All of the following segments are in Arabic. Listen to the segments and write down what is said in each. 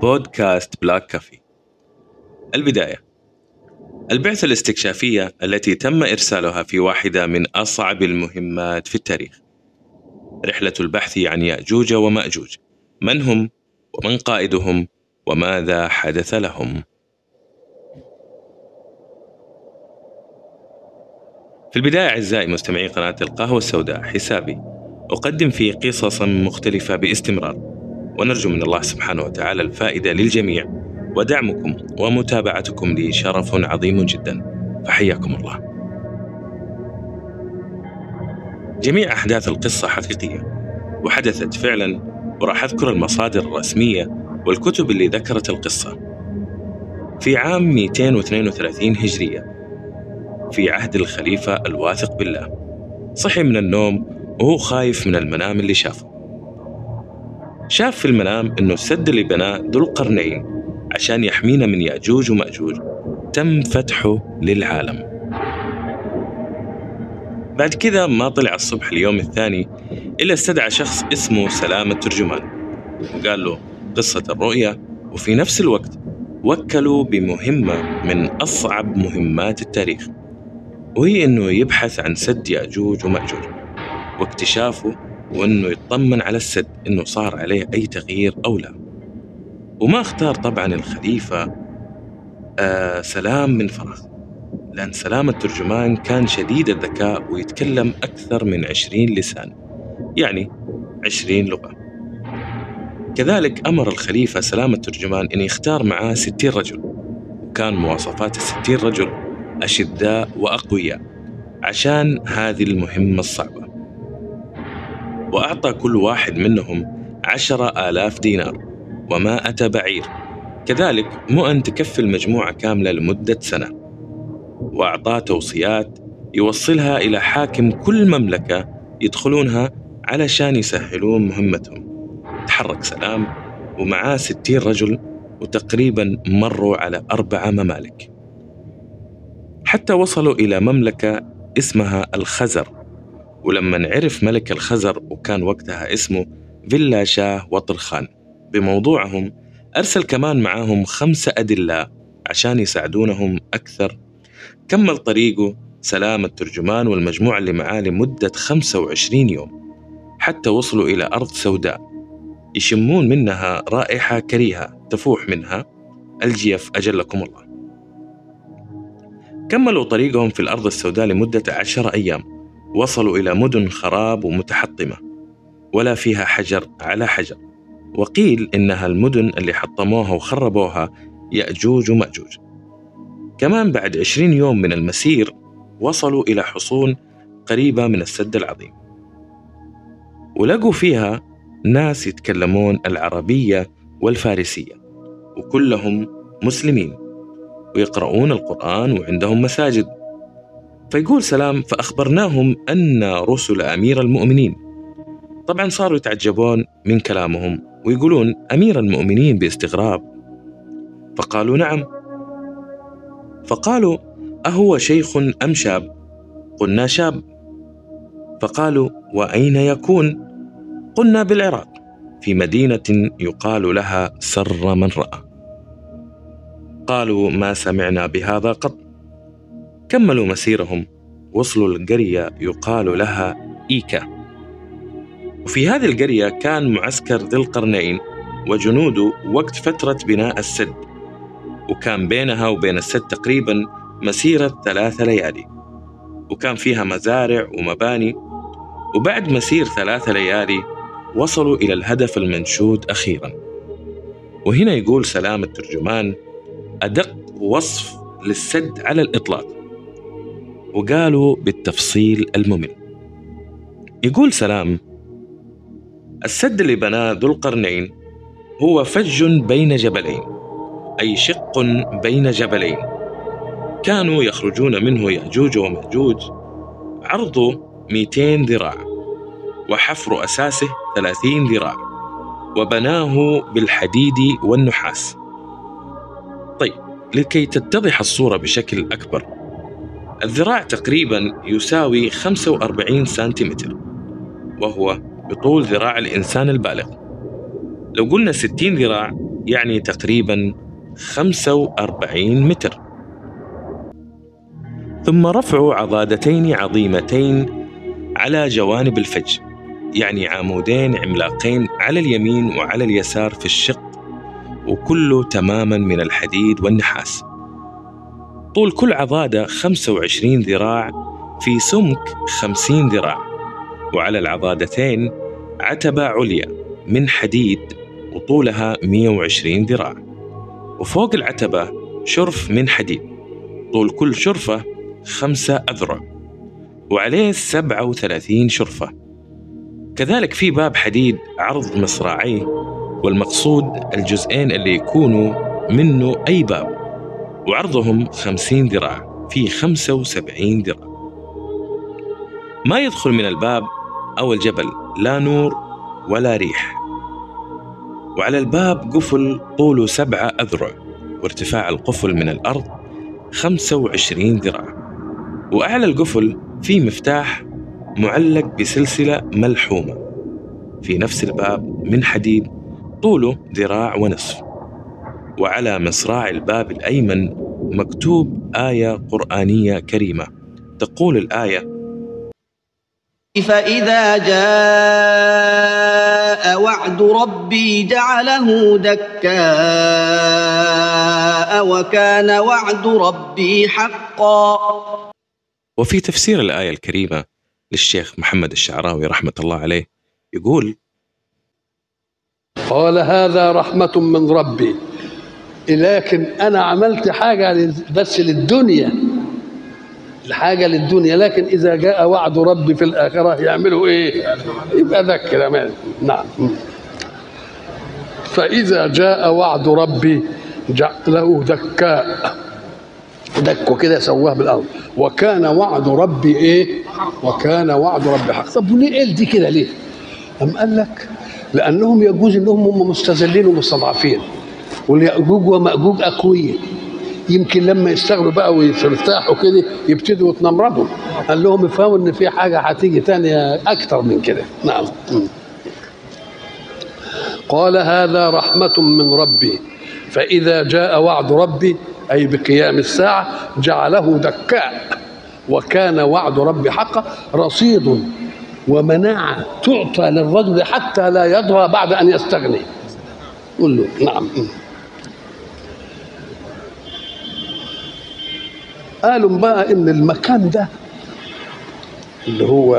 بودكاست بلاك كافي. البداية. البعثة الاستكشافية التي تم إرسالها في واحدة من أصعب المهمات في التاريخ. رحلة البحث عن يأجوج ومأجوج. من هم؟ ومن قائدهم؟ وماذا حدث لهم؟ في البداية أعزائي مستمعي قناة القهوة السوداء حسابي أقدم فيه قصصا مختلفة باستمرار. ونرجو من الله سبحانه وتعالى الفائدة للجميع. ودعمكم ومتابعتكم لي شرف عظيم جدا. فحياكم الله. جميع أحداث القصة حقيقية وحدثت فعلا وراح أذكر المصادر الرسمية والكتب اللي ذكرت القصة. في عام 232 هجرية في عهد الخليفة الواثق بالله. صحي من النوم وهو خايف من المنام اللي شافه. شاف في المنام إنه السد اللي بناه ذو القرنين عشان يحمينا من يأجوج ومأجوج. تم فتحه للعالم. بعد كذا ما طلع الصبح اليوم الثاني إلا استدعى شخص اسمه سلام الترجمان وقال له قصة الرؤيا وفي نفس الوقت وكلوا بمهمة من أصعب مهمات التاريخ وهي أنه يبحث عن سد يأجوج ومأجوج. واكتشافه وأنه يطمن على السد أنه صار عليه أي تغيير أو لا. وما اختار طبعا الخليفة آه سلام من فراغ لأن سلام الترجمان كان شديد الذكاء ويتكلم أكثر من عشرين لسان يعني عشرين لغة. كذلك أمر الخليفة سلام الترجمان أن يختار معاه ستين رجل وكان مواصفات الستين رجل أشداء وأقوياء عشان هذه المهمة الصعبة. وأعطى كل واحد منهم عشرة آلاف دينار ومائة بعير. كذلك مؤن تكفي المجموعة كاملة لمدة سنة. وأعطاه توصيات يوصلها إلى حاكم كل مملكة يدخلونها علشان يسهلون مهمتهم. تحرك سلام ومعاه ستين رجل وتقريبا مروا على أربعة ممالك. حتى وصلوا إلى مملكة اسمها الخزر. ولما عرف ملك الخزر وكان وقتها اسمه فيلا شاه وطرخان. بموضوعهم أرسل كمان معاهم خمسة أدلاء عشان يساعدونهم أكثر. كمل طريقه سلام الترجمان والمجموعة اللي معاه لمدة 25 يوم حتى وصلوا إلى أرض سوداء. يشمون منها رائحة كريهة تفوح منها. الجيف أجلكم الله. كملوا طريقهم في الأرض السوداء لمدة عشر أيام. وصلوا إلى مدن خراب ومتحطمة ولا فيها حجر على حجر. وقيل إنها المدن اللي حطموها وخربوها يأجوج ومأجوج. كمان بعد عشرين يوم من المسير وصلوا إلى حصون قريبة من السد العظيم. ولقوا فيها ناس يتكلمون العربية والفارسية وكلهم مسلمين ويقرؤون القرآن وعندهم مساجد. فيقول سلام فأخبرناهم أن رسل أمير المؤمنين. طبعا صاروا يتعجبون من كلامهم ويقولون أمير المؤمنين باستغراب. فقالوا نعم. فقالوا أهو شيخ أم شاب؟ قلنا شاب. فقالوا وأين يكون؟ قلنا بالعراق في مدينة يقال لها سر من رأى. قالوا ما سمعنا بهذا قط. كملوا مسيرهم. وصلوا القرية يقال لها إيكا. وفي هذه القرية كان معسكر ذي القرنين وجنوده وقت فترة بناء السد. وكان بينها وبين السد تقريبا مسيرة ثلاثة ليالي. وكان فيها مزارع ومباني. وبعد مسير ثلاثة ليالي وصلوا إلى الهدف المنشود أخيرا. وهنا يقول سلام الترجمان أدق وصف للسد على الإطلاق. وقالوا بالتفصيل الممل. يقول سلام السد اللي بناه ذو القرنين هو فج بين جبلين أي شق بين جبلين. كانوا يخرجون منه يأجوج ومأجوج عرضه 200 ذراع وحفر أساسه 30 ذراع وبناه بالحديد والنحاس. طيب لكي تتضح الصورة بشكل أكبر الذراع تقريبا يساوي 45 سنتيمتر وهو بطول ذراع الإنسان البالغ. لو قلنا 60 ذراع يعني تقريبا 45 متر. ثم رفع عضادتين عظيمتين على جوانب الفج يعني عمودين عملاقين على اليمين وعلى اليسار في الشق وكله تماما من الحديد والنحاس. طول كل عضادة 25 ذراع في سمك 50 ذراع. وعلى العضادتين عتبة عليا من حديد وطولها 120 ذراع. وفوق العتبة شرف من حديد طول كل شرفة خمسة أذرع. وعليه 37 شرفة. كذلك في باب حديد عرض مصراعيه والمقصود الجزئين اللي يكونوا منه أي باب. وعرضهم 50 ذراع في 75 ذراع. ما يدخل من الباب أو الجبل لا نور ولا ريح. وعلى الباب قفل طوله سبعة أذرع وارتفاع القفل من الأرض 25 ذراع. وأعلى القفل في مفتاح معلق بسلسلة ملحومة. في نفس الباب من حديد طوله ذراع ونصف. وعلى مصراع الباب الأيمن مكتوب آية قرآنية كريمة. تقول الآية فإذا جاء وعد ربي جعله دكاء وكان وعد ربي حقا. وفي تفسير الآية الكريمة للشيخ محمد الشعراوي رحمة الله عليه يقول قال هذا رحمة من ربي. لكن أنا عملت حاجة بس للدنيا. الحاجة للدنيا لكن إذا جاء وعد ربي في الآخرة يعملوا إيه؟ يبقى ده الكلام. نعم. فإذا جاء وعد ربي جعله دكاء دكه كده سواه بالأرض. وكان وعد ربي إيه؟ وكان وعد ربي حق. طب وليه قال دي كده ليه؟ أم قال لك؟ لأنهم يجوز إنهم هم مستذلين ومستضعفين. واليأجوج ومأجوج أقوياء يمكن لما يشتغلوا بقى ويرتاحوا كده يبتدوا يتنمردوا قال لهم افهموا إن في حاجة هتيجي تانية أكتر من كده. نعم. قال هذا رحمة من ربي. فإذا جاء وعد ربي أي بقيام الساعة جعله دكاء. وكان وعد ربي حقا رصيد ومناعة تعطى للرجل حتى لا يضرى بعد أن يستغني. قل له نعم. قالوا بقى إن المكان ده اللي هو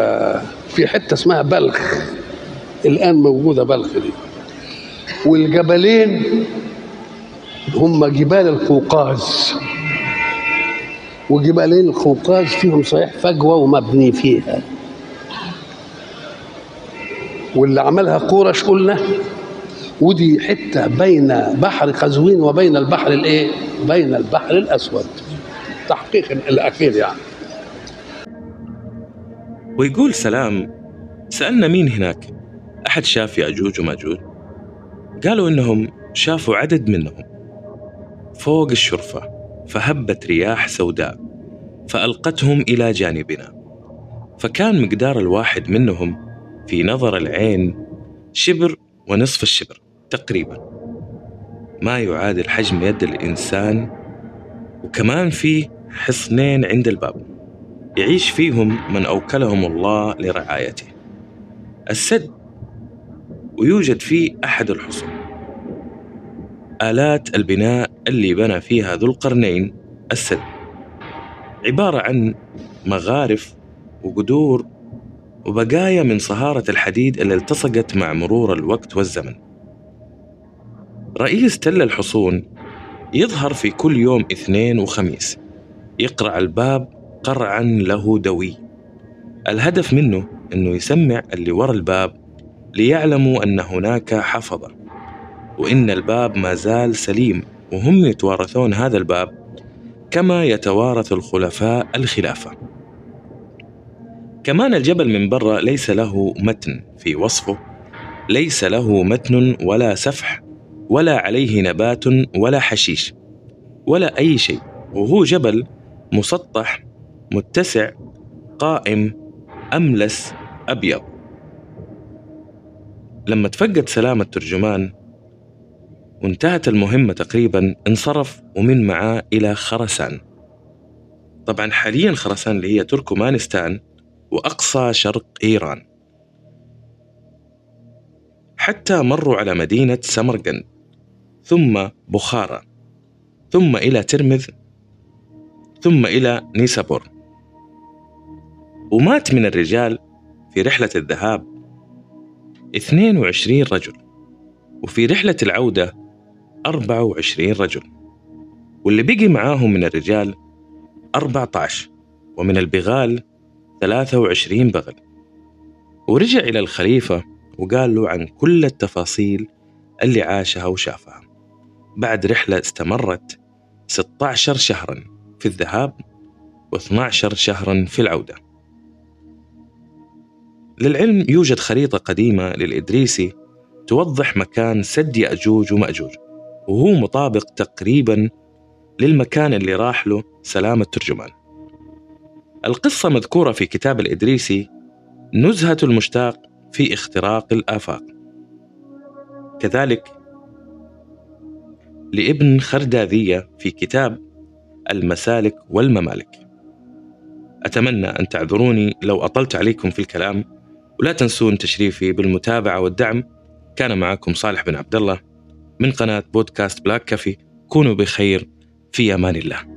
في حتة اسمها بلخ الآن موجودة بلخ دي. والجبلين هم جبال القوقاز. وجبالين القوقاز فيهم صحيح فجوة ومبني فيها. واللي عملها قورش قلنا ودي حتة بين بحر قزوين وبين البحر الإيه؟ بين البحر الأسود. التحقيق الاخير يعني. ويقول سلام سألنا مين هناك؟ أحد شاف يأجوج وماجوج؟ قالوا إنهم شافوا عدد منهم. فوق الشرفة فهبت رياح سوداء فألقتهم إلى جانبنا. فكان مقدار الواحد منهم في نظر العين شبر ونصف الشبر تقريبا. ما يعادل حجم يد الإنسان وكمان فيه حصنين عند الباب. يعيش فيهم من أوكلهم الله لرعايته. السد ويوجد فيه أحد الحصون. آلات البناء اللي بنى فيها ذو القرنين السد. عبارة عن مغارف وقدور وبقايا من صهارة الحديد اللي التصقت مع مرور الوقت والزمن. رئيس تل الحصون يظهر في كل يوم اثنين وخميس. يقرع الباب قرعا له دوي. الهدف منه أنه يسمع اللي ورا الباب ليعلموا أن هناك حفظة وإن الباب ما زال سليم وهم يتوارثون هذا الباب كما يتوارث الخلفاء الخلافة. كمان الجبل من برا ليس له متن في وصفه ليس له متن ولا سفح ولا عليه نبات ولا حشيش ولا أي شيء. وهو جبل مسطح متسع قائم أملس أبيض. لما تفقد سلام الترجمان وانتهت المهمة تقريبا انصرف ومن معاه إلى خرسان. طبعا حاليا خرسان اللي هي تركمانستان وأقصى شرق إيران. حتى مروا على مدينة سمرقند ثم بخارى ثم إلى ترمذ ثم إلى نيسابور. ومات من الرجال في رحلة الذهاب 22 رجل وفي رحلة العودة 24 رجل واللي بقي معاهم من الرجال 14 ومن البغال 23 بغل. ورجع إلى الخليفة وقال له عن كل التفاصيل اللي عاشها وشافها. بعد رحلة استمرت 16 شهرا. في الذهاب و12 شهرا في العودة. للعلم يوجد خريطة قديمة للإدريسي توضح مكان سد يأجوج ومأجوج وهو مطابق تقريبا للمكان اللي راح له سلام الترجمان القصة مذكورة في كتاب الإدريسي نزهة المشتاق في اختراق الآفاق. كذلك لابن خرداذية في كتاب المسالك والممالك. أتمنى أن تعذروني لو أطلت عليكم في الكلام ولا تنسون تشريفي بالمتابعة والدعم. كان معكم صالح بن عبد الله من قناة بودكاست بلاك كافي. كونوا بخير في أمان الله.